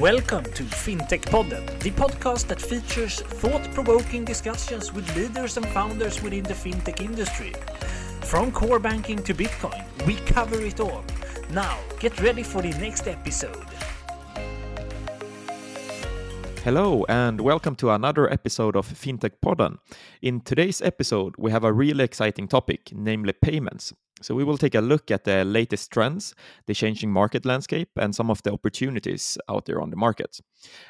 Welcome to FinTech Podden, the podcast that features thought provoking discussions with leaders and founders within the fintech industry. From core banking to Bitcoin, we cover it all. Now, get ready for the next episode. Hello, and welcome to another episode of FinTech Podden. In today's episode, we have a really exciting topic, namely payments. So, we will take a look at the latest trends, the changing market landscape, and some of the opportunities out there on the market.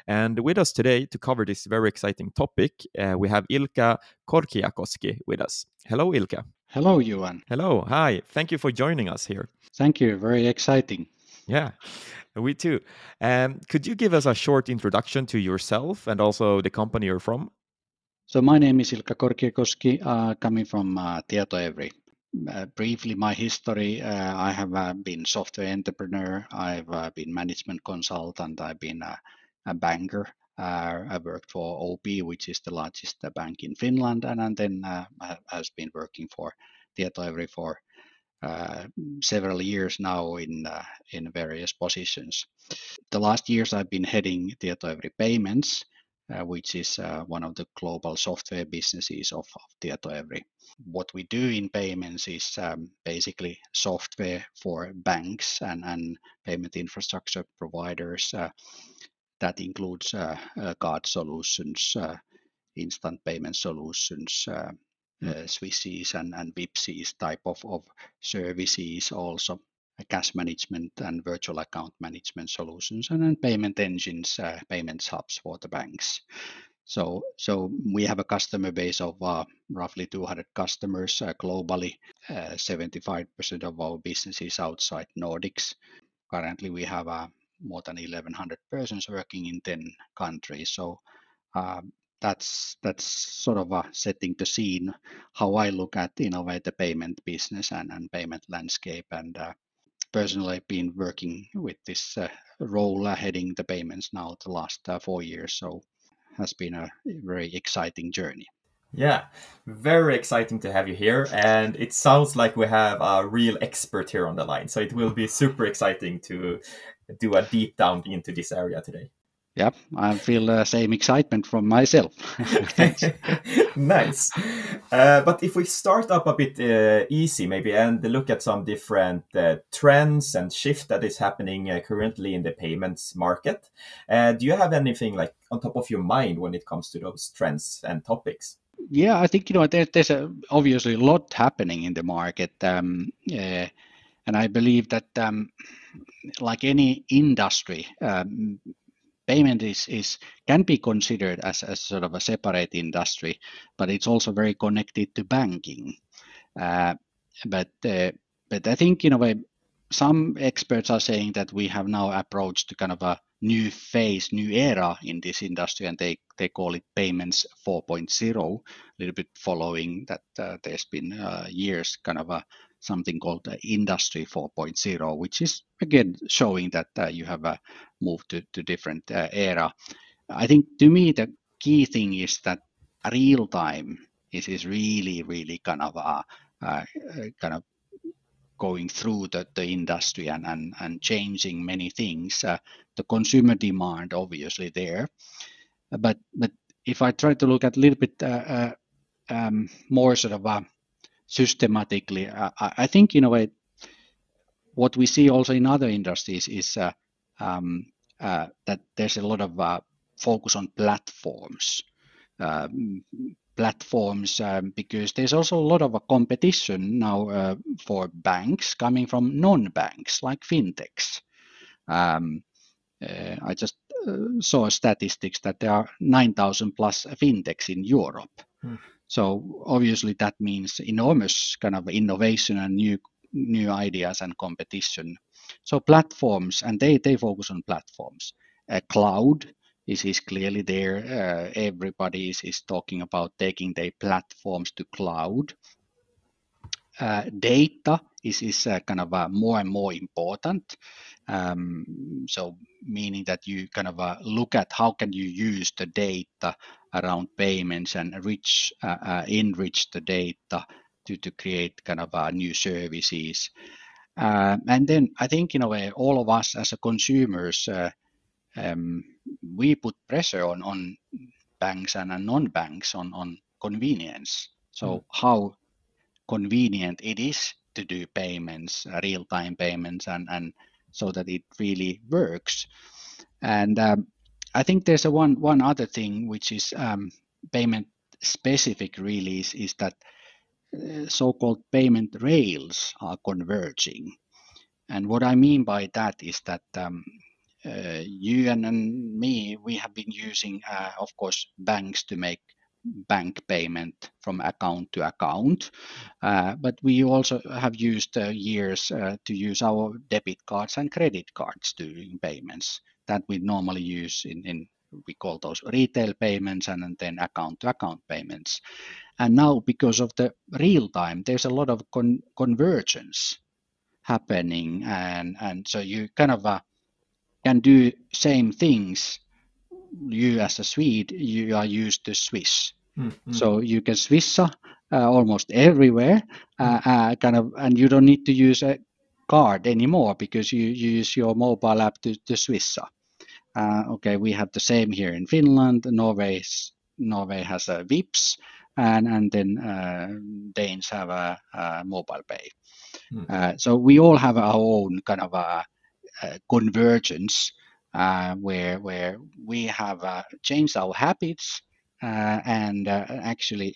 And with us today to cover this very exciting topic, uh, we have Ilka Korkiakoski with us. Hello, Ilka. Hello, Johan. Hello. Hi. Thank you for joining us here. Thank you. Very exciting. Yeah, we too. Um, could you give us a short introduction to yourself and also the company you're from? So my name is Ilka Korkiakoski, uh, coming from uh, Tietoevry. Uh, briefly, my history, uh, I have uh, been software entrepreneur, I've been management consultant, I've been a, a banker. I worked for OP, which is the largest bank in Finland, and, and then has been working for Tietoevry for uh, several years now in uh, in various positions. The last years I've been heading Tietoevry Payments, which is uh, one of the global software businesses of, of Tietoevry. What we do in payments is um, basically software for banks and, and payment infrastructure providers. Uh, that includes uh, card solutions, instant payment solutions, uh, Swishes and, and Vipps type of, of services, also cash management and virtual account management solutions, and then payment engines, uh, payments hubs for the banks. So, so we have a customer base of uh, roughly 200 customers uh, globally. 75% uh, of our business is outside Nordics. Currently, we have uh, more than 1,100 persons working in 10 countries. So, um, that's that's sort of setting the scene how I look at know the payment business and, and payment landscape and uh, personally been working with this uh, role uh, heading the payments now the last uh, four years so has been a very exciting journey. Yeah, very exciting to have you here. And it sounds like we have a real expert here on the line. So it will be super exciting to do a deep down into this area today. Yeah, I feel the same excitement from myself. nice. Uh, but if we start up a bit uh, easy, maybe, and look at some different uh, trends and shift that is happening uh, currently in the payments market, uh, do you have anything like on top of your mind when it comes to those trends and topics? Yeah, I think you know there, there's a, obviously a lot happening in the market, um, and I believe that um, like any industry. Um, payment is, is can be considered as, as sort of a separate industry, but it's also very connected to banking. Uh, but uh, but I think in a way, some experts are saying that we have now approached kind of a new phase, new era in this industry, and they they call it payments 4.0, a little bit following that uh, there's been uh, years kind of a something called Industry 4.0, which is again showing that uh, you have uh, moved to, to different uh, era. I think to me the key thing is that real time is, is really really kind of uh, kind of going through the, the industry and, and, and changing many things. Uh, the consumer demand obviously there, but but if I try to look at a little bit um, more sort of systematically. I, I think in a way, what we see also in other industries is uh, um, uh, that there's a lot of uh, focus on platforms. Um, platforms um, because there's also a lot of a competition now uh, for banks coming from non-banks like fintechs. Um, uh, I just uh, saw statistics that there are 9,000 plus fintechs in Europe. Hmm. So obviously that means enormous kind of innovation and new new ideas and competition. So platforms, and they they focus on platforms. Uh, cloud is is clearly there. Uh, everybody is, is talking about taking their platforms to cloud. Uh, data is is uh, kind of uh, more and more important. Um, so meaning that you kind of uh, look at how can you use the data around payments and enrich, uh, enrich the data to, to create kind of new services. Uh, and then I think in a way all of us as a consumers um, we put pressure on on banks and, and non-banks on on convenience. So mm. how convenient it is to do payments, uh, real-time payments, and and so that it really works. And um, I think there's a one one other thing which is um, payment specific really is, is that uh, so-called payment rails are converging. And what I mean by that is that um, uh, you and, and, me, we have been using, uh, of course, banks to make bank payment from account to account. Uh, but we also have used uh, years uh, to use our debit cards and credit cards doing payments that we normally use in, in we call those retail payments and then account to account payments. And now because of the real time, there's a lot of con- convergence happening and, and so you kind of uh, can do same things you as a Swede, you are used to Swish. Mm-hmm. So you can Swish uh, almost everywhere, uh, mm. uh, kind of, and you don't need to use a card anymore because you, you use your mobile app to, to Swish. Uh, okay, we have the same here in Finland. Norway Norway has a Vipps, and and then uh, Danes have a, a MobilePay. Mm. so we all have our own kind of a, a convergence uh, where where we have uh, changed our habits and actually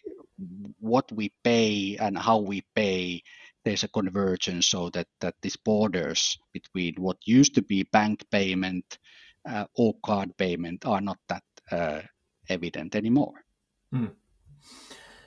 what we pay and how we pay there's a convergence so that that these borders between what used to be bank payment uh, or card payment are not that uh, evident anymore. Mm.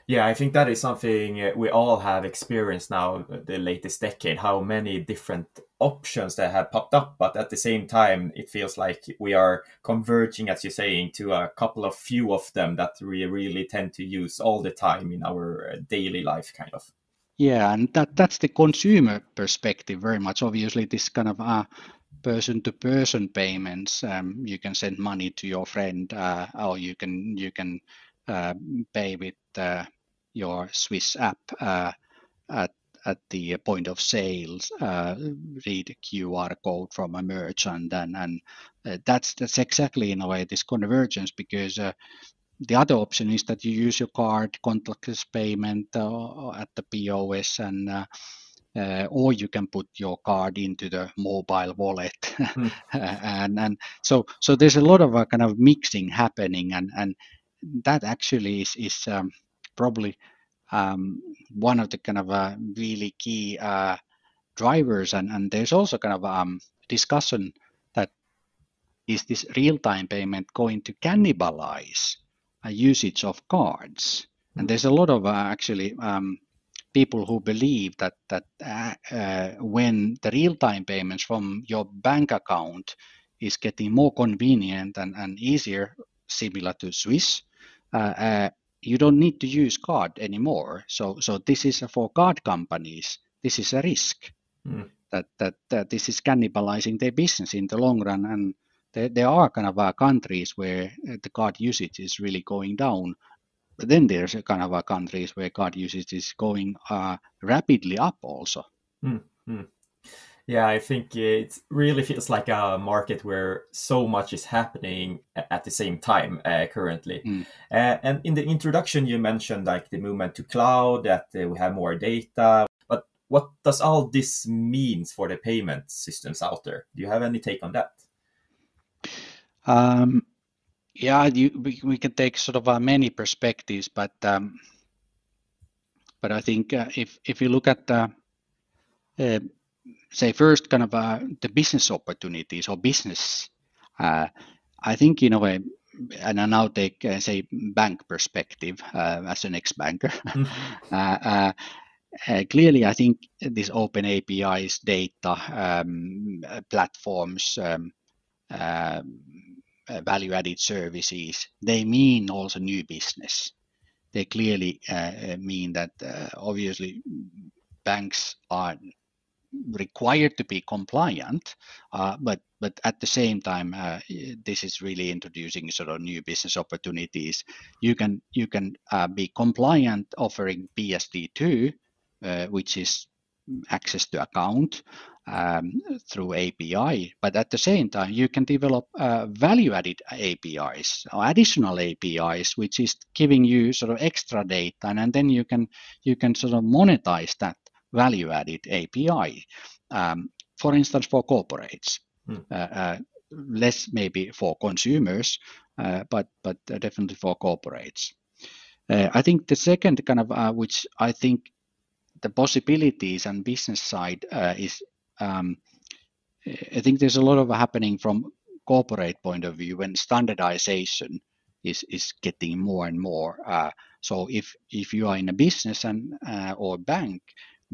Yeah, I think that is something uh, we all have experienced now uh, the latest decade, how many different options that have popped up. But at the same time, it feels like we are converging, as you're saying, to a couple of few of them that we really tend to use all the time in our uh, daily life, kind of. Yeah, and that that's the consumer perspective very much. Obviously, this kind of uh, person-to-person payments, um, you can send money to your friend, uh, or you can you can uh, pay with uh, your Swish app uh, at at the point of sales, uh, read QR code from a merchant, and and uh, that's that's exactly in a way this convergence because uh, the other option is that you use your card contactless payment at the POS and. or you can put your card into the mobile wallet, mm. and and so so there's a lot of a kind of mixing happening, and and that actually is is um, probably um, one of the kind of uh, really key uh, drivers. And, and there's also kind of um, discussion that is this real-time payment going to cannibalize a usage of cards? And there's a lot of uh, actually um, people who believe that that uh, uh, when the real-time payments from your bank account is getting more convenient and, and easier, similar to Swish, uh, uh you don't need to use card anymore. So so this is for card companies. This is a risk mm. that, that that this is cannibalizing their business in the long run. And there, there are kind of uh, countries where uh, the card usage is really going down. But then there's a kind of uh, countries where card usage is going uh, rapidly up also. Mm. Mm. Yeah, I think it really feels like a market where so much is happening at the same time uh, currently. Mm. Uh, and in the introduction, you mentioned like the movement to cloud, that uh, we have more data. But what does all this means for the payment systems out there? Do you have any take on that? Um, yeah, you, we, we can take sort of uh, many perspectives, but um, but I think uh, if if you look at the uh, say first kind of uh, the business opportunities or business uh, i think in a way and I now take uh, say bank perspective uh, as an ex-banker mm-hmm. Uh, uh, clearly i think this open apis data um, platforms um, value added services they mean also new business. They clearly mean that obviously banks are required to be compliant, uh, but but at the same time, uh, this is really introducing sort of new business opportunities. You can you can uh, be compliant offering PSD2, uh, which is access to account, um, through API, but at the same time, you can develop uh, value-added APIs or additional APIs, which is giving you sort of extra data, and, and then you can you can sort of monetize that value-added API. Um, for instance, for corporates, hmm. uh, uh, less maybe for consumers, uh, but but definitely for corporates. Uh, I think the second kind of uh, which I think the possibilities and business side is um, I think there's a lot of happening from corporate point of view when standardization is is getting more and more. Uh, so if if you are in a business and uh, or bank,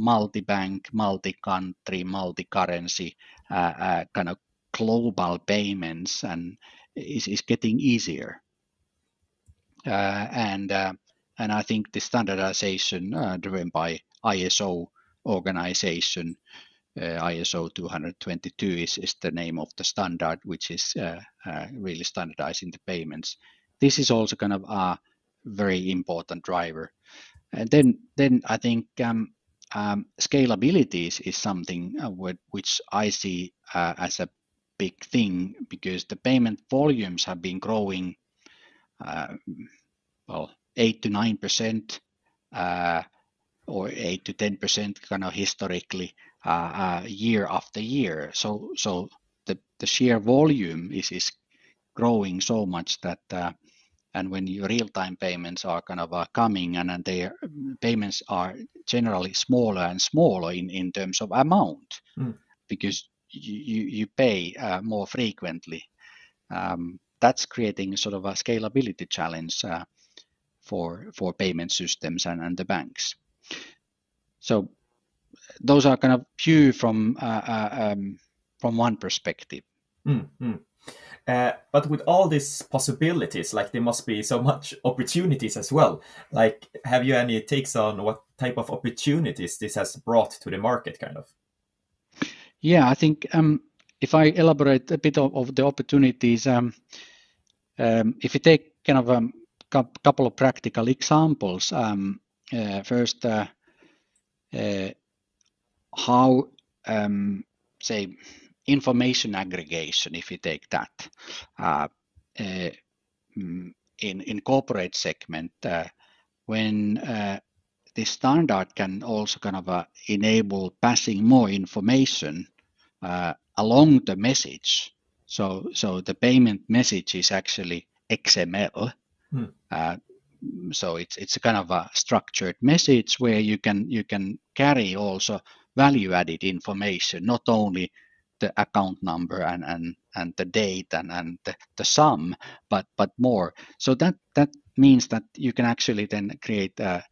multi-bank, multi-country, multi-currency, uh, uh kind of global payments and is, is getting easier. Uh, and and I think the standardization driven by ISO organization uh, ISO 222 is, is the name of the standard, which is uh, uh, really standardizing the payments. This is also kind of a very important driver. And then, then I think um, um, scalability is, something uh, which I see uh, as a big thing because the payment volumes have been growing, uh, well, eight to nine percent or eight to ten percent kind of historically uh, uh, year after year. So so the, the sheer volume is is growing so much that uh, and when your real-time payments are kind of uh, coming and, and their payments are generally smaller and smaller in, in terms of amount mm. because you, you pay uh, more frequently um, that's creating sort of a scalability challenge uh, for for payment systems and, and the banks so those are kind of few from uh, uh, um, from one perspective. Mm-hmm. Uh, but with all these possibilities, like there must be so much opportunities as well. Like, have you any takes on what type of opportunities this has brought to the market, kind of? Yeah, I think um, if I elaborate a bit of, of the opportunities, um, um, if you take kind of a um, couple of practical examples, um, uh, first, uh, uh, how um, say information aggregation if you take that. Uh, uh, in in corporate segment uh, when uh, the standard can also kind of uh, enable passing more information uh, along the message. So so the payment message is actually xml hmm. so it's it's a kind of a structured message where you can you can carry also value added information, not only the account number and, and, and the date and, and the, the sum, but, but more. So that, that means that you can actually then create uh,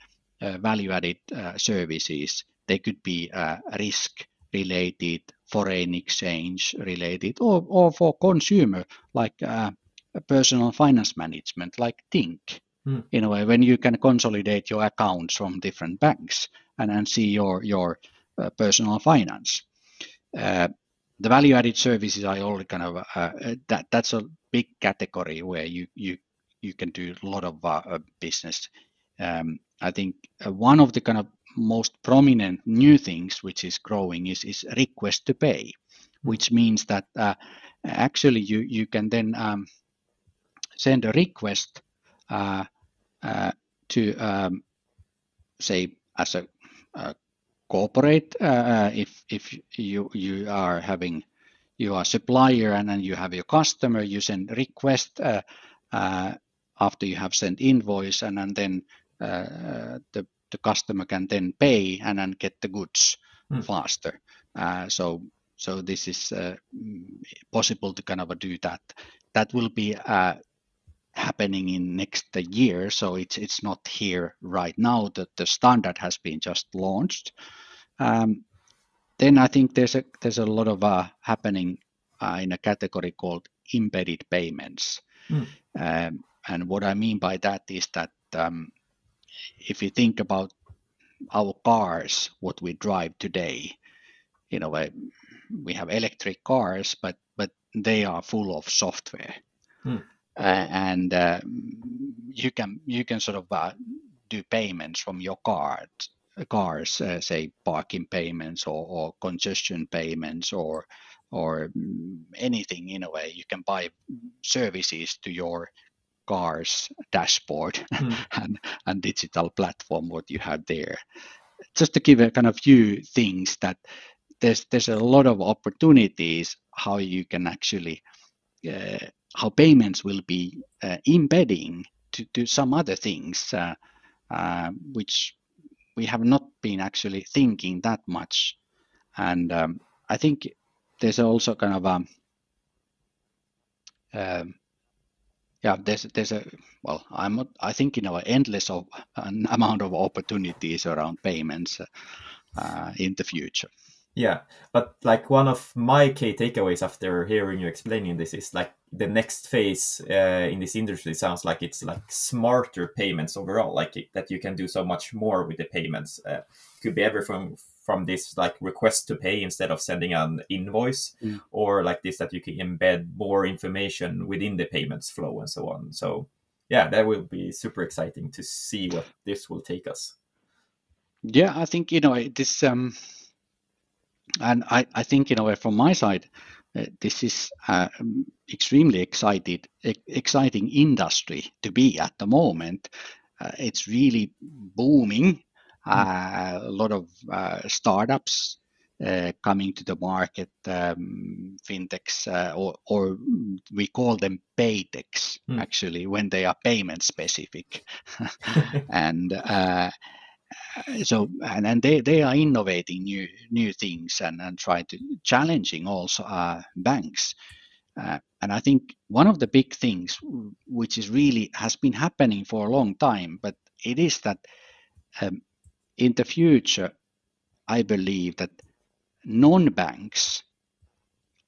uh, value added uh, services. They could be uh, risk related, foreign exchange related, or, or for consumer, like uh, personal finance management, like Tink. Mm. In a way, when you can consolidate your accounts from different banks and, and see your, your uh, personal finance. Uh, the value-added services are already kind of uh, that that's a big category where you you you can do a lot of business. Um, I think one of the kind of most prominent new things which is growing is, is request to pay, which means that uh, actually you, you can then um, send a request uh, uh, to um, say as a, a corporate uh, uh, if if you you are having you are supplier and then you have your customer you send request uh, uh, after you have sent invoice and, and then uh, the the customer can then pay and then get the goods mm. faster uh, so so this is possible to kind of do that that will be happening in next year so it's it's not here right now that the standard has been just launched. Um, then i think there's a there's a lot of uh, happening uh, in a category called embedded payments. Mm. um, and what i mean by that is that um, if you think about our cars what we drive today you know we have electric cars but but they are full of software. Mm and uh, you can you can sort of uh, do payments from your card cars, uh, say parking payments or, or congestion payments or or mm, anything in a way. You can buy services to your car's dashboard mm. and, and digital platform what you have there. Just to give a kind of few things that there's there's a lot of opportunities how you can actually uh, how payments will be uh, embedding to, to some other things uh, uh which we have not been actually thinking that much. And um, I think there's also kind of a um, um, yeah there's there's a well i'm not, i think you know endless of an amount of opportunities around payments uh, in the future yeah but like one of my key takeaways after hearing you explaining this is like the next phase uh, in this industry sounds like it's like smarter payments overall like that you can do so much more with the payments. Uh, could be everything from this like request to pay instead of sending an invoice mm. or like this that you can embed more information within the payments flow and so on. So yeah that will be super exciting to see what this will take us. Yeah i think you know this um and i i think you know from my side uh, this is uh, extremely excited exciting industry to be at the moment. Uh, it's really booming. Uh, a lot of uh, startups uh, coming to the market, um, fintechs, or, or, we call them paytechs mm. actually when they are payment specific, and so and, and they, they are innovating new new things and, and try to challenging also uh, banks uh, and I think one of the big things which is really has been happening for a long time, but it is that um, in the future, I believe that non-banks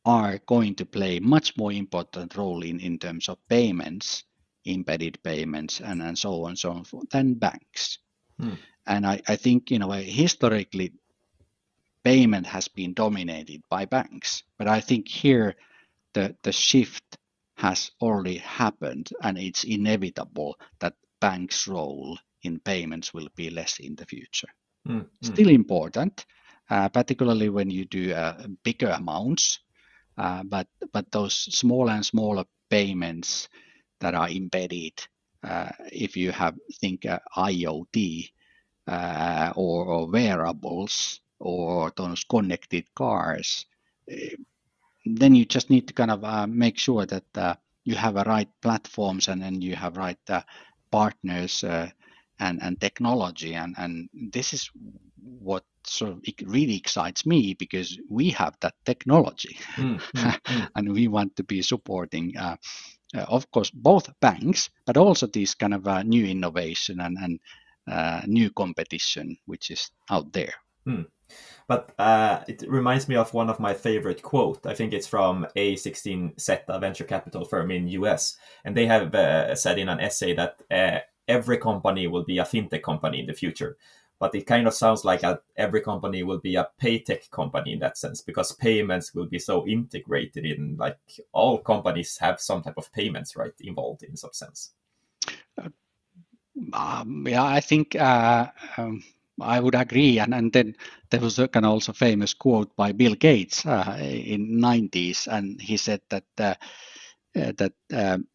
are going to play much more important role in, in terms of payments, embedded payments, and, and so on and so on than banks. Hmm. And I, I think, you know, historically, payment has been dominated by banks. But I think here the, the shift has already happened, and it's inevitable that banks' role in payments will be less in the future. Mm, Still important, uh, particularly when you do uh, bigger amounts, uh, but but those smaller and smaller payments that are embedded, uh, if you have think uh, IoT uh, or, or, wearables or those connected cars, then you just need to kind of make sure that you have the right platforms and then you have right partners and, and technology. And, and this is what sort of it really excites me because we have that technology mm, mm, mm. and we want to be supporting uh, uh, of course both banks but also this kind of uh, new innovation and, and uh, new competition which is out there. Hmm. but uh, it reminds me of one of my favorite quote. I think it's from a16 zeta venture capital firm in us and they have uh, said in an essay that every company will be a fintech company in the future. But it kind of sounds like a, every company will be a paytech company in that sense because payments will be so integrated in like all companies have some type of payments right involved in some sense um, yeah i think uh, um, i would agree and, and then there was a kind of also famous quote by bill gates uh, in 90s and he said that uh, uh that um,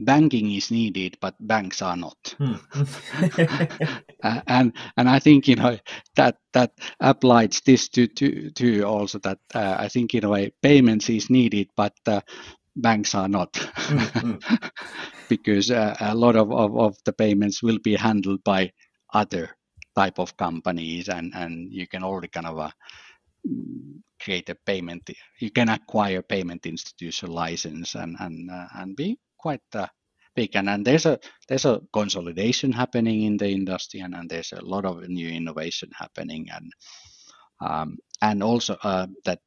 banking is needed, but banks are not. Hmm. uh, and and I think you know that that applies this to to to also that uh, I think in a way payments is needed, but banks are not, hmm, hmm. because uh, a lot of, of of the payments will be handled by other type of companies, and and you can already kind of uh, create a payment. You can acquire payment institution license and and uh, and be quite uh, big. And, and there's a there's a consolidation happening in the industry, and, and there's a lot of new innovation happening, and um, and also uh, that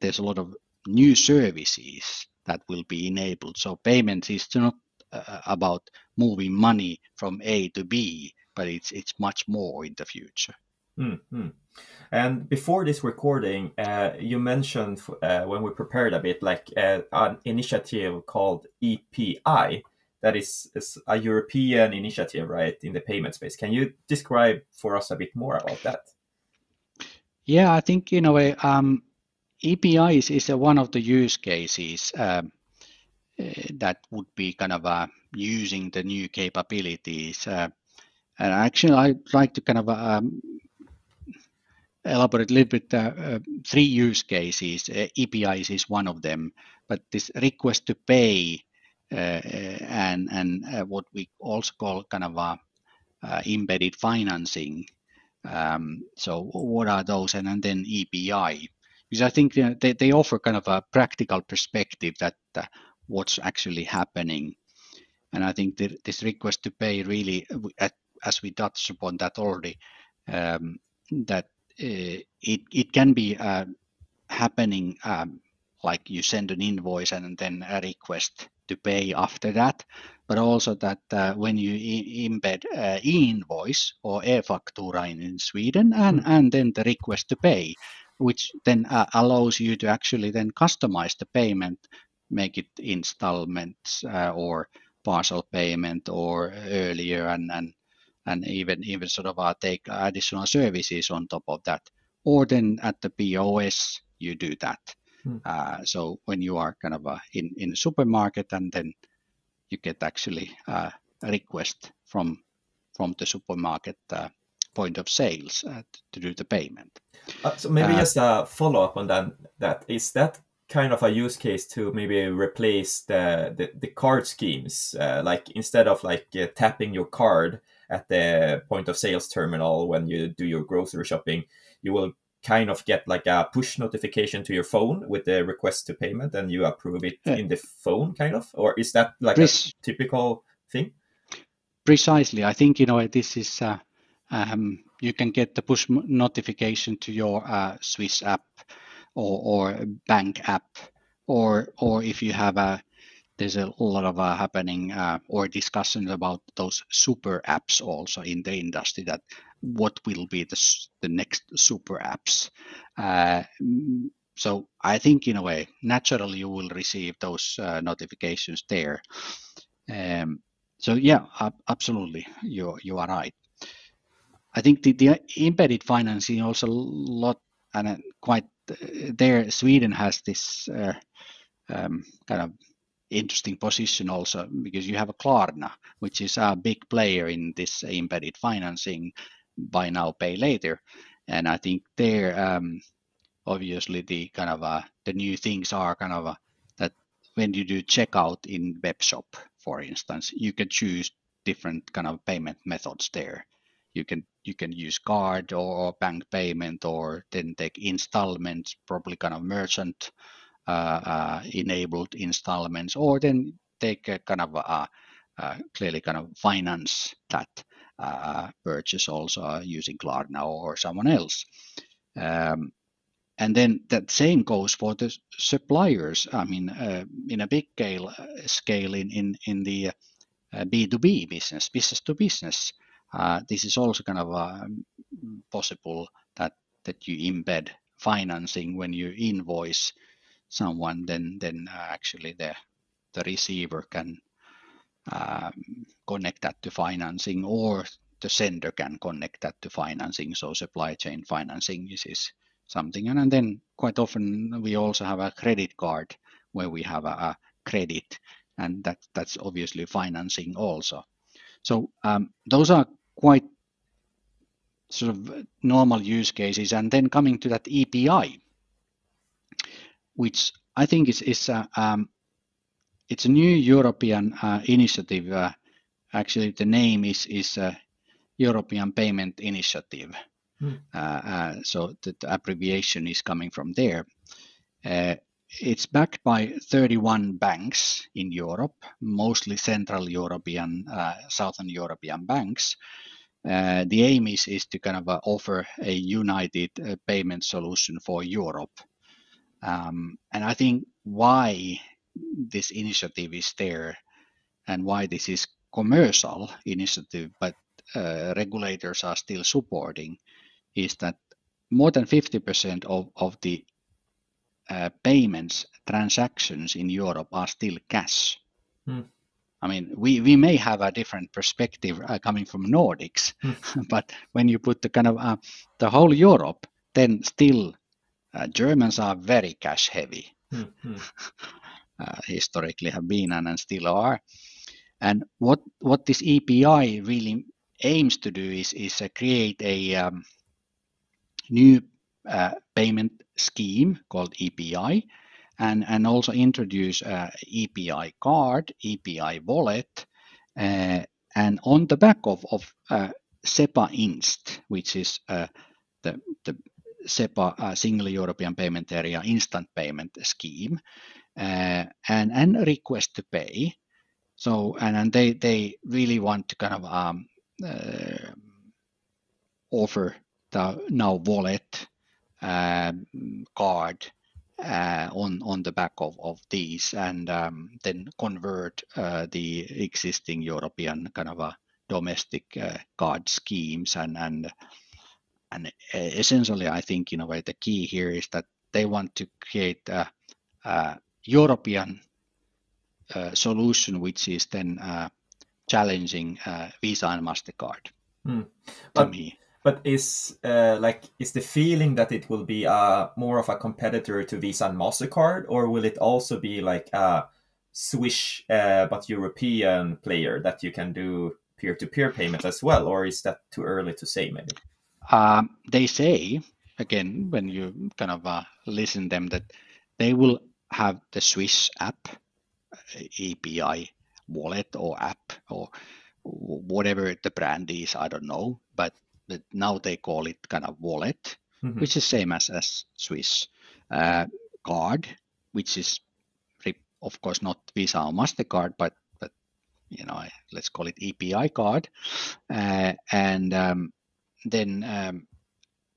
there's a lot of new services that will be enabled. So payments is not uh, about moving money from A to B, but it's it's much more in the future. Mm-hmm. And before this recording, uh, you mentioned uh, when we prepared a bit like uh, an initiative called EPI, that is, is a European initiative, right, in the payment space. Can you describe for us a bit more about that? Yeah, I think in a way, um, EPI is, is one of the use cases um, uh, that would be kind of uh, using the new capabilities. Uh, and actually, I'd like to kind of um, elaborate a little bit uh, uh, three use cases. Uh, EPIs is one of them, but this request to pay and and what we also call kind of embedded financing. Um, so what are those? And, and then EPI, because I think you know, they, they offer kind of a practical perspective that uh, what's actually happening. And I think that this request to pay really, as we touched upon that already, um, that uh, it it can be uh, happening um, like you send an invoice and then a request to pay after that, but also that uh, when you I- embed uh, e-invoice or e-faktura in, in Sweden and, mm. and then the request to pay, which then uh, allows you to actually then customize the payment, make it installments uh, or partial payment or earlier and, and and even even sort of uh, take additional services on top of that. Or then at the POS, you do that. Hmm. Uh, so when you are kind of uh, in in a supermarket, and then you get actually uh, a request from from the supermarket uh, point of sales uh, to do the payment. Uh, so maybe just a follow up on that. That is that kind of a use case to maybe replace the the, the card schemes. like instead of like tapping your card at the point of sales terminal when you do your grocery shopping, you will kind of get like a push notification to your phone with the request to payment and you approve it yeah. in the phone kind of or is that like a typical thing precisely i think you know this is uh, um, you can get the push notification to your uh, Swish app or, or bank app or or if you have a there's a lot of uh, happening uh, or discussions about those super apps also in the industry that what will be the, the next super apps. Uh, so i think in a way naturally you will receive those uh, notifications there. Um, so yeah absolutely you you are right i think the, the embedded financing also a lot and uh, quite uh, there sweden has this um, kind of interesting position also because you have a Klarna, which is a big player in this embedded financing buy now pay later. And i think there um, obviously the kind of uh, the new things are kind of uh, that when you do checkout in web shop for instance you can choose different kind of payment methods there you can you can use card or, bank payment or then take installments probably kind of merchant uh, uh, enabled installments, or then take a kind of a, clearly kind of finance that uh, purchase also using Klarna or someone else. Um, and then that same goes for the suppliers. I mean, uh, in a big scale, scale in in in the uh, B2B business, business to business, this is also kind of possible that that you embed financing when you invoice someone, then then uh, actually the the receiver can um, connect that to financing, or the sender can connect that to financing. So supply chain financing is, is something, and, and then quite often we also have a credit card where we have a, credit, and that that's obviously financing also. So um, those are quite sort of normal use cases, and then coming to that EPI, which I think is, is uh, um, it's a new European uh, initiative. Uh, actually, the name is is uh, European Payment Initiative. Mm. so the, the, abbreviation is coming from there. It's backed by 31 banks in Europe, mostly Central European, Southern European banks. Uh, the aim is, is to kind of uh, offer a united uh, payment solution for Europe um, and I think why this initiative is there and why this is commercial initiative, but uh, regulators are still supporting, is that more than 50% of, of the uh, payments transactions in Europe are still cash. Hmm. I mean, we, we may have a different perspective uh, coming from Nordics, Hmm. but when you put the kind of uh, the whole Europe, then still uh, Germans are very cash heavy, uh, historically have been and, and still are. And what what this EPI really aims to do is is uh, create a um, new uh, payment scheme called EPI, and and also introduce EPI card, EPI wallet, uh, and on the back of of uh, SEPA Inst, which is uh, the the SEPA uh, Single European Payment Area Instant Payment Scheme, uh, and and request to pay. So and, and they they really want to kind of um, uh, offer the now wallet um, card uh, on on the back of, of these and um, then convert uh, the existing European kind of a domestic uh, card schemes and and and uh, essentially I think in a way the key here is that they want to create a, a European uh, solution which is then uh, challenging uh, Visa and Mastercard to But me. But is uh, like is the feeling that it will be uh, more of a competitor to Visa and Mastercard, or will it also be like a Swish uh, but European player that you can do peer-to-peer payments as well, or is that too early to say? Maybe. Um, they say again when you kind of uh, listen them that they will have the Swish app, uh, EPI wallet or app or whatever the brand is. I don't know, but now they call it kind of wallet, Mhm. which is same as as Swish uh, card, which is of course not Visa or Mastercard, but but you know let's call it EPI card, uh, and um, then um,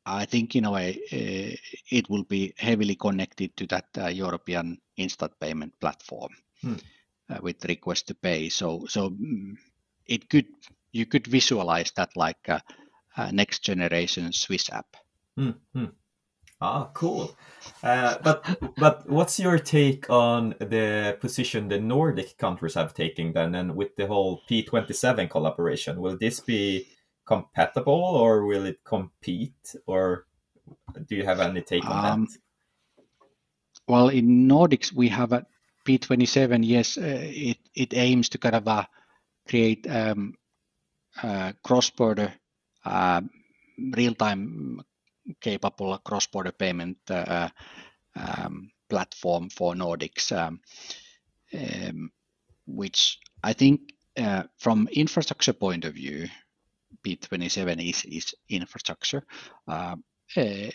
I think in a way uh, it will be heavily connected to that uh, European instant payment platform Hmm. uh, with request to pay. So so mm, it could you could visualize that like a next generation Swish app. Mm, mm. Ah, cool. Uh, but but what's your take on the position the Nordic countries have taken then, and with the whole P27 collaboration? Will this be compatible, or will it compete, or do you have any take on Um, that? Well, in Nordics we have a P27. Yes, uh, it it aims to kind of uh, create um, uh, cross-border uh, real-time capable cross-border payment um, platform for Nordics, um, um, which I think uh, from infrastructure point of view, P27 is, is infrastructure. Uh, uh,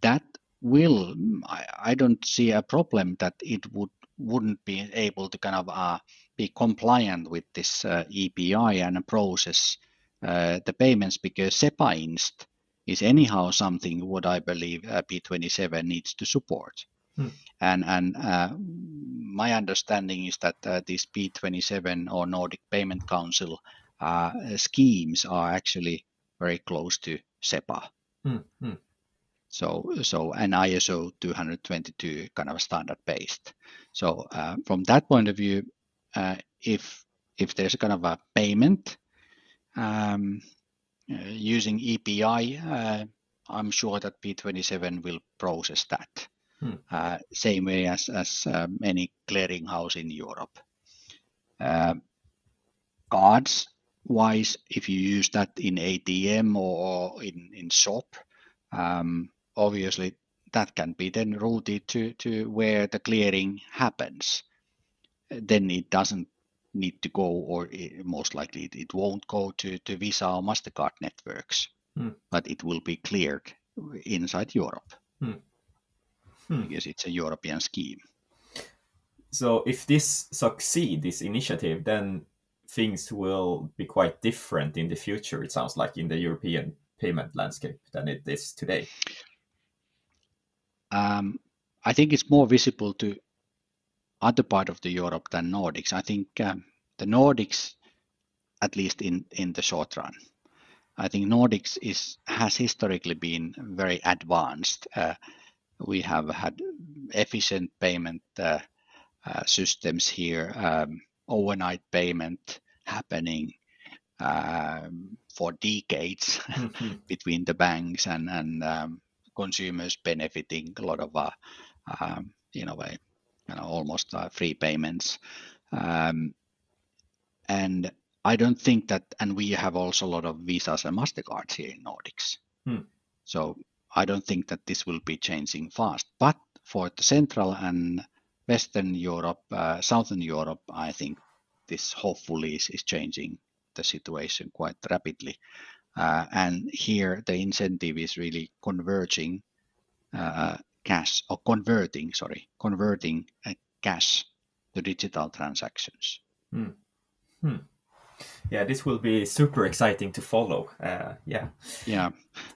that will, I, I don't see a problem that it would wouldn't be able to kind of uh, be compliant with this uh, EPI and process uh, the payments because SEPA Inst is anyhow something what I believe uh, P27 needs to support. Hmm. And and uh, my understanding is that uh, this P27 or Nordic Payment Council uh, schemes are actually very close to SEPA. Mm, mm. So so an ISO 222 kind of standard based. So uh, from that point of view, uh, if if there's a kind of a payment um, uh, using EPI, uh, I'm sure that P27 will process that. Hmm. Uh, same way as as um, any clearinghouse in Europe. Cards wise, if you use that in ATM or in in shop, um, obviously that can be then routed to to where the clearing happens. Then it doesn't need to go, or it, most likely it, it won't go to to Visa or Mastercard networks, Hmm. but it will be cleared inside Europe Hmm. Hmm. because it's a European scheme. So if this succeed, this initiative, then things will be quite different in the future. It sounds like in the European payment landscape than it is today. Um, I think it's more visible to other part of the Europe than Nordics. I think um, the Nordics, at least in in the short run, I think Nordics is has historically been very advanced. Uh, we have had efficient payment uh, uh, systems here. Um, overnight payment happening um, for decades mm-hmm. between the banks and and um, consumers benefiting a lot of uh, um, you know, a, you know almost uh, free payments um, and I don't think that, and we have also a lot of visas and Mastercards here in Nordics. Hmm. So I don't think that this will be changing fast. But for the Central and Western Europe, uh, Southern Europe, I think this hopefully is, is changing the situation quite rapidly. Uh, and here the incentive is really converging uh, cash or converting, sorry, converting uh, cash to digital transactions. Hmm. Hmm yeah, this will be super exciting to follow. Uh, yeah, yeah,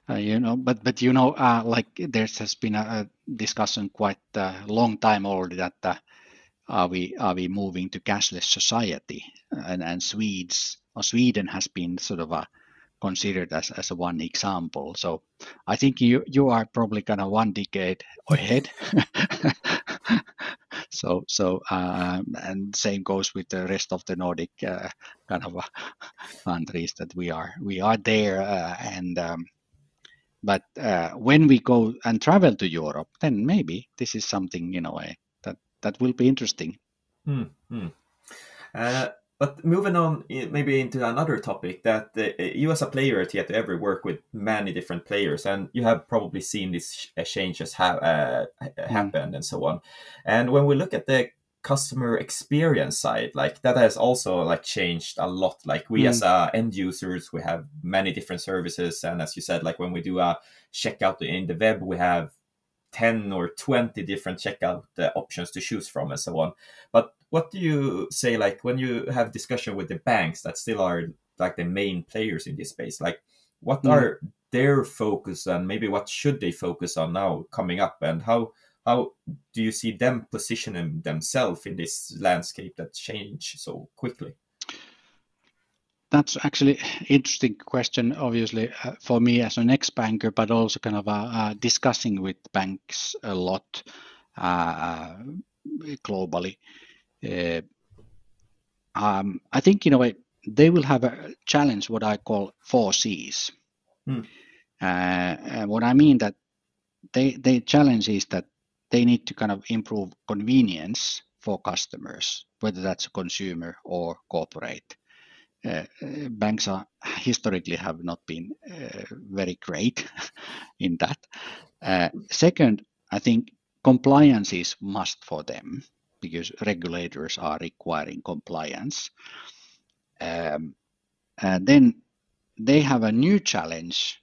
uh, you know, but but you know, uh, like there has been a, a, discussion quite a long time already that uh, are we are we moving to cashless society, and and Swedes or Sweden has been sort of a considered as, as one example. So I think you you are probably kind of one decade ahead. So, so um, and same goes with the rest of the Nordic uh, kind of uh, countries that we are we are there. Uh, and um, but uh, when we go and travel to Europe, then maybe this is something you know that that will be interesting. Hmm, hmm. Uh, but moving on, maybe into another topic that uh, you as a player at Tietoevry work with many different players, and you have probably seen these uh, changes have uh, mm. happened and so on. And when we look at the customer experience side, like that has also like changed a lot. Like we mm. as uh, end users, we have many different services, and as you said, like when we do a checkout in the web, we have 10 or 20 different checkout uh, options to choose from and so on but what do you say like when you have discussion with the banks that still are like the main players in this space like what mm. are their focus and maybe what should they focus on now coming up? And how how do you see them positioning themselves in this landscape that change so quickly? That's actually interesting question obviously uh, for me as an ex-banker but also kind of uh, uh, discussing with banks a lot uh, globally uh, um, I think you know they will have a challenge what I call four C's. Hmm. Uh, what I mean that they they challenge is that they need to kind of improve convenience for customers, whether that's a consumer or corporate. Uh, banks are historically have not been uh, very great in that. Uh, second, I think compliance is must for them because regulators are requiring compliance. Um, and then they have a new challenge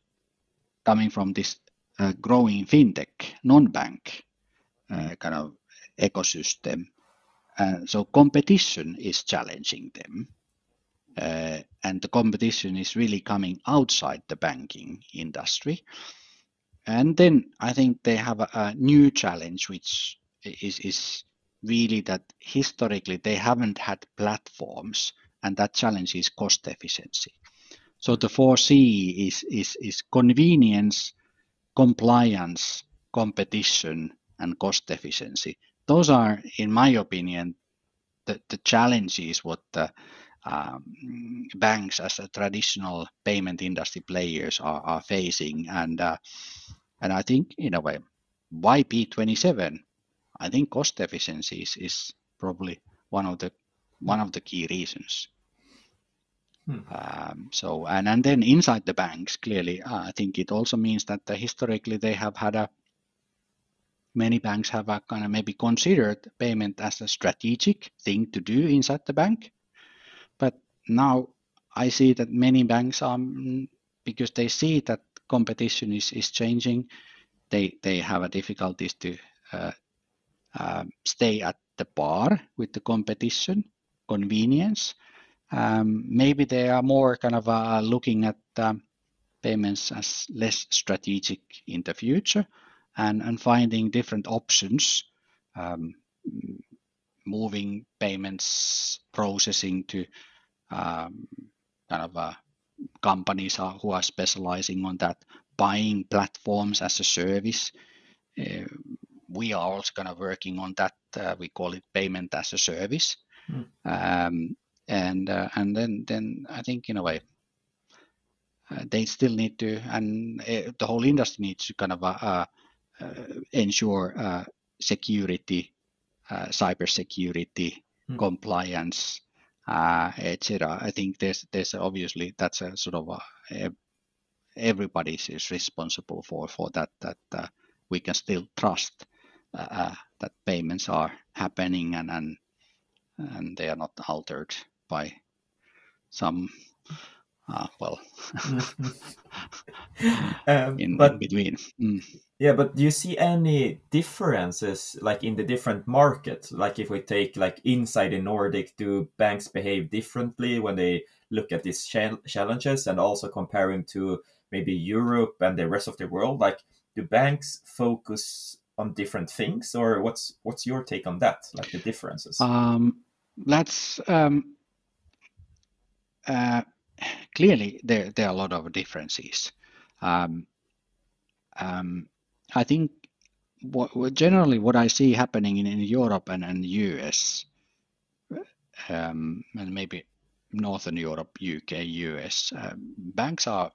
coming from this uh, growing fintech, non-bank uh, kind of ecosystem. Uh, so competition is challenging them. Uh, and the competition is really coming outside the banking industry. And then I think they have a, a new challenge, which is, is really that historically they haven't had platforms and that challenge is cost efficiency. So the 4C is, is, is convenience, compliance, competition, and cost efficiency. Those are, in my opinion, the, the challenges what the um, banks as a traditional payment industry players are, are facing. And, uh, and I think, in a way, why P27 I think cost efficiency is, probably one of the one of the key reasons. Hmm. Um, so and and then inside the banks, clearly, uh, I think it also means that uh, historically they have had a many banks have a kind of maybe considered payment as a strategic thing to do inside the bank, but now I see that many banks are mm, because they see that competition is, is changing, they they have a difficulties to uh, um, stay at the bar with the competition, convenience. Um, maybe they are more kind of uh, looking at um, payments as less strategic in the future and, and finding different options, um, moving payments processing to um, kind of uh, companies who are specializing on that, buying platforms as a service. Uh, we are also kind of working on that. Uh, we call it payment as a service. mm. um, and uh, and then then I think in a way uh, they still need to, and uh, the whole industry needs to kind of uh, ensure security, cyber security, mm. compliance, etc. I think there's there's obviously that's a sort of a, everybody is responsible for for that that we can still trust that payments are happening and and and they are not altered by some uh, well um, in, but, in between. Mm. yeah but do you see any differences like in the different markets? Like if we take like inside the nordic do banks behave differently when they look at these challenges and also comparing to maybe europe and the rest of the world? Like do banks focus on different things or what's what's your take on that like the differences um that's um uh clearly there, there are a lot of differences. Um, um, I think what, what, generally what I see happening in, in Europe and, and US um, and maybe Northern Europe, UK, US, uh, banks are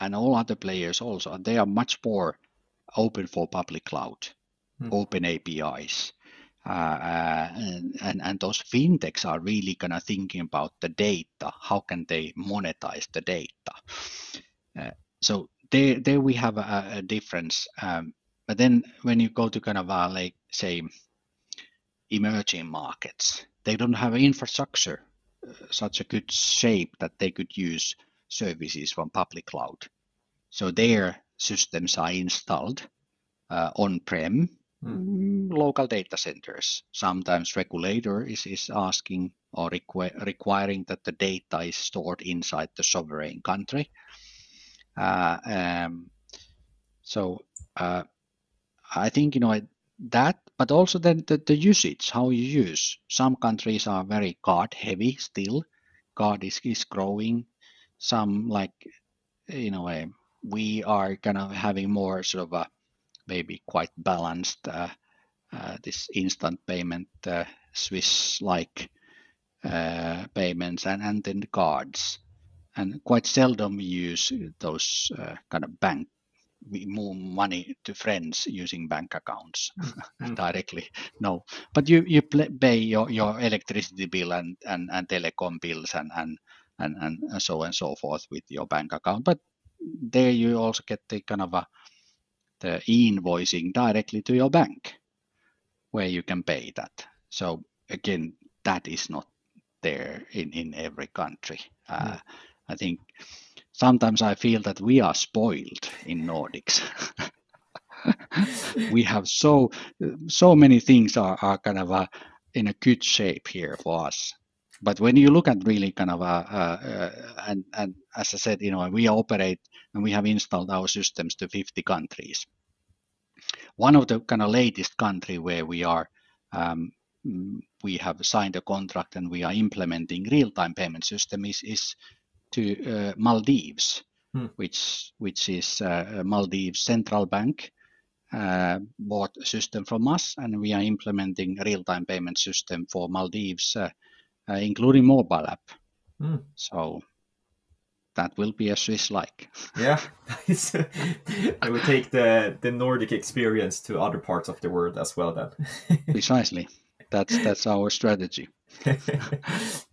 and all other players also they are much more open for public cloud, mm. open APIs. Uh, uh, and, and, and those fintechs are really kind of thinking about the data. How can they monetize the data? Uh, so there, there we have a, a difference. Um, but then when you go to kind of uh, like say emerging markets, they don't have infrastructure uh, such a good shape that they could use services from public cloud. So their systems are installed uh, on-prem mm. local data centers. Sometimes regulator is, is asking or requ- requiring that the data is stored inside the sovereign country. Uh, um, so uh, I think you know that, but also then the, the usage, how you use. Some countries are very card heavy still. Card is, is growing. Some like you know we are kind of having more sort of a maybe quite balanced uh, uh, this instant payment uh, Swish-like payments and, and then the cards. And quite seldom we use those kind of bank we move money to friends using bank accounts mm-hmm. directly. No, but you you pay your, your electricity bill and, and, and telecom bills and, and and and so and so forth with your bank account. But there you also get the kind of a the invoicing directly to your bank where you can pay that. So again, that is not there in, in every country. Uh, mm. I think sometimes I feel that we are spoiled in Nordics. we have so so many things are, are kind of a, in a good shape here for us. But when you look at really kind of a, uh, and and as I said, you know, we operate and we have installed our systems to 50 countries. One of the kind of latest country where we are um, we have signed a contract and we are implementing real-time payment system is, is to uh, Maldives, hmm. which which is uh, Maldives Central Bank uh, bought a system from us, and we are implementing real-time payment system for Maldives, uh, uh, including mobile app. Hmm. So that will be a Swish like. yeah, I would take the the Nordic experience to other parts of the world as well. Then precisely, that's that's our strategy.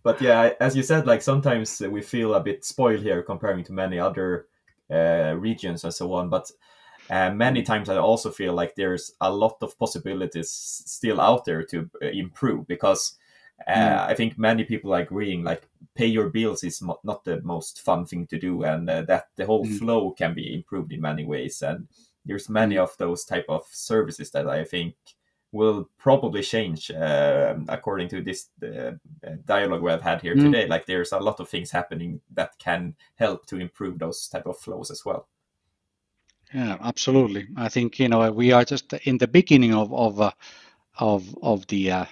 but yeah, as you said, like sometimes we feel a bit spoiled here comparing to many other uh, regions and so on. But uh, many times I also feel like there's a lot of possibilities still out there to uh, improve because uh, mm. I think many people are agreeing like pay your bills is not the most fun thing to do, and uh, that the whole mm. flow can be improved in many ways. And there's many mm. of those type of services that I think will probably change uh, according to this uh, dialogue we have had here mm. today. Like there's a lot of things happening that can help to improve those type of flows as well. Yeah, absolutely. I think you know we are just in the beginning of of uh, of of the uh,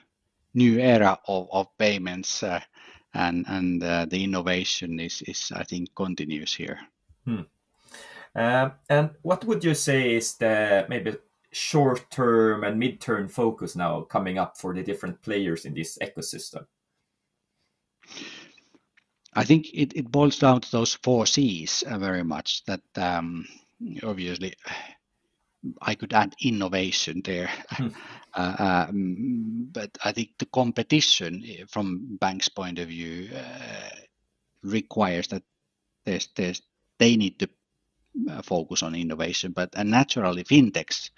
new era of, of payments uh, and and uh, the innovation is, is I think continues here. Hmm. Uh, and what would you say is the maybe short term and mid term focus now coming up for the different players in this ecosystem? I think it, it boils down to those four C's uh, very much. That um, obviously I could add innovation there, hmm. uh, um, but I think the competition eh, from banks' point of view uh, requires that there's, there's they need to uh, focus on innovation, but and naturally fintechs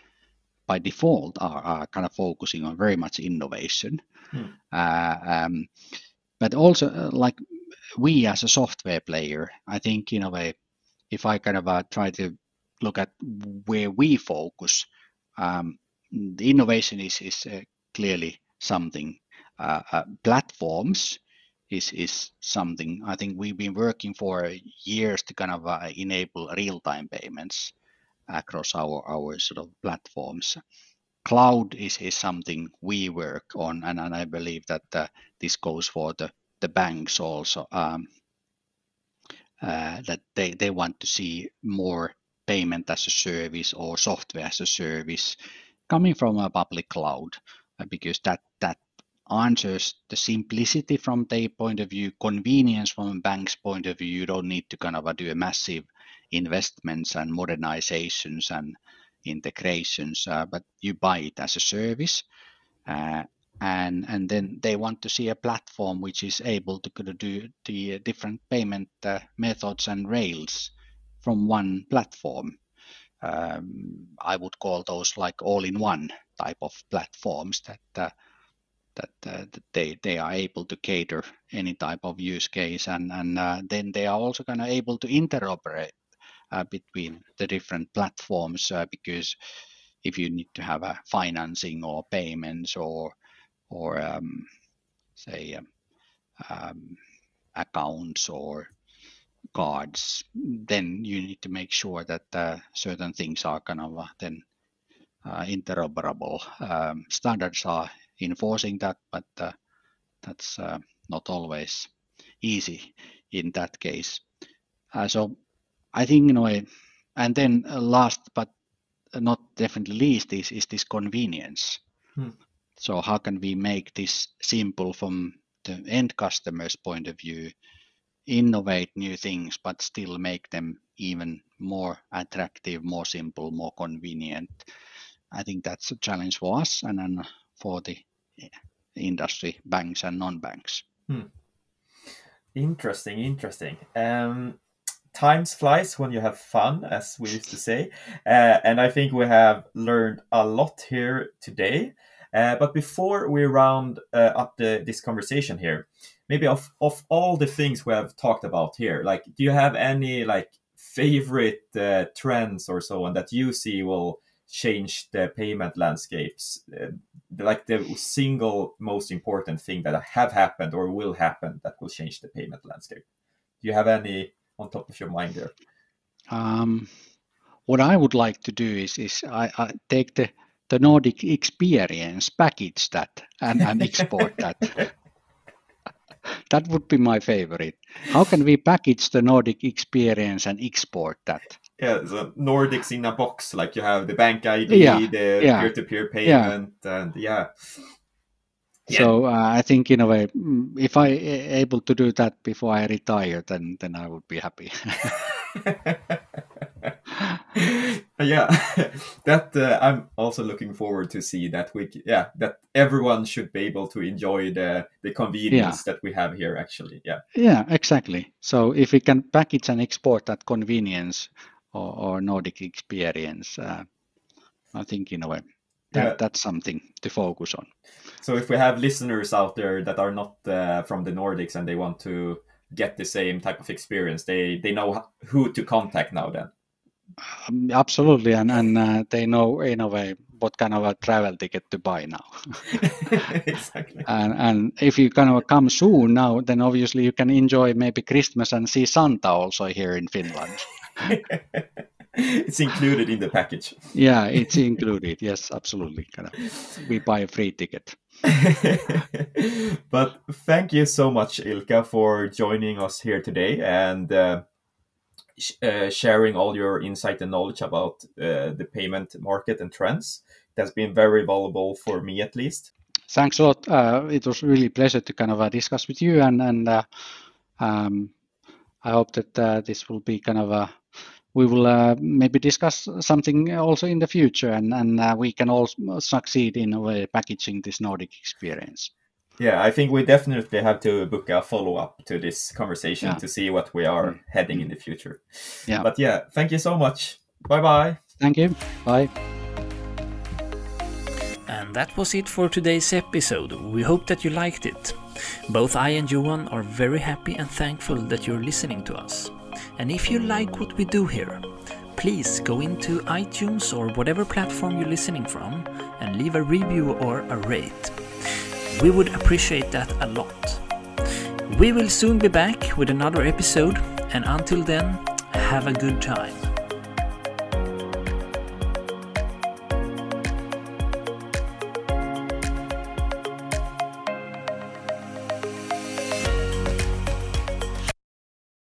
by default are, are kind of focusing on very much innovation. Hmm. Uh, um, but also uh, like we as a software player, I think in a way, if I kind of uh, try to look at where we focus, um, the innovation is is uh, clearly something. Uh, uh, platforms is is something I think we've been working for years to kind of uh, enable real time payments across our our sort of platforms. Cloud is, is something we work on, and, and I believe that uh, this goes for the the banks also. Um, uh, that they, they want to see more payment as a service or software as a service coming from a public cloud uh, because that that answers the simplicity from their point of view, convenience from a bank's point of view. You don't need to kind of uh, do a massive investments and modernizations and integrations, uh, but you buy it as a service. Uh, and and then they want to see a platform which is able to do the different payment uh, methods and rails from one platform. Um, I would call those like all-in-one type of platforms that uh, that, uh, that they they are able to cater any type of use case, and and uh, then they are also kind of able to interoperate uh, between the different platforms uh, because if you need to have a financing or payments or or um, say um, um accounts or cards, then you need to make sure that uh, certain things are kind of uh, then uh, interoperable. Um, standards are enforcing that, but uh, that's uh, not always easy in that case. Uh, so I think in a way, and then last but not definitely least is, is this convenience. Hmm. So how can we make this simple from the end customer's point of view innovate new things but still make them even more attractive, more simple, more convenient. I think that's a challenge for us and then for the industry, banks and non-banks. Hmm. Interesting, interesting. Um, times flies when you have fun, as we used to say, uh, and I think we have learned a lot here today. Uh, but before we round uh, up the, this conversation here, maybe of of all the things we have talked about here, like do you have any like favorite uh, trends or so on that you see will change the payment landscapes? Uh, like the single most important thing that have happened or will happen that will change the payment landscape. Do you have any on top of your mind there? Um, what I would like to do is is I, I take the the Nordic experience, package that, and, and export that. that would be my favorite. How can we package the Nordic experience and export that? Yeah, so Nordics in a box, like you have the bank ID, yeah, the yeah, peer-to-peer payment, yeah. and yeah. So uh, I think in a way, mm, if I able to do that before I retire, then then I would be happy. yeah, that uh, I'm also looking forward to see that we yeah that everyone should be able to enjoy the the convenience yeah. that we have here actually. Yeah. Yeah exactly. So if we can package and export that convenience or, or Nordic experience uh, I think in a way that, yeah. that's something to focus on. So if we have listeners out there that are not uh, from the Nordics and they want to get the same type of experience they they know who to contact now then um, absolutely, and and uh, they know in a way what kind of a travel ticket to buy now. exactly. And and if you kind of come soon now, then obviously you can enjoy maybe Christmas and see Santa also here in Finland. it's included in the package. Yeah, it's included. Yes, absolutely. Kind of, we buy a free ticket. but thank you so much, Ilkka, for joining us here today and. Uh, uh, sharing all your insight and knowledge about uh, the payment market and trends. It has been very valuable for me, at least. Thanks a lot. Uh, it was really a pleasure to kind of uh, discuss with you, and and uh, um, I hope that this will be kind of a we will maybe discuss something also in the future, and and we can all succeed in packaging this Nordic experience. Yeah, I think we definitely have to book a follow up to this conversation Yeah. to see what we are Mm. heading in the future. Yeah. But yeah, thank you so much. Bye bye. Thank you. Bye. And that was it for today's episode. We hope that you liked it. Both I and Johan are very happy and thankful that you're listening to us. And if you like what we do here, please go into iTunes or whatever platform you're listening from and leave a review or a rate. We would appreciate that a lot. We will soon be back with another episode, and until then, have a good time.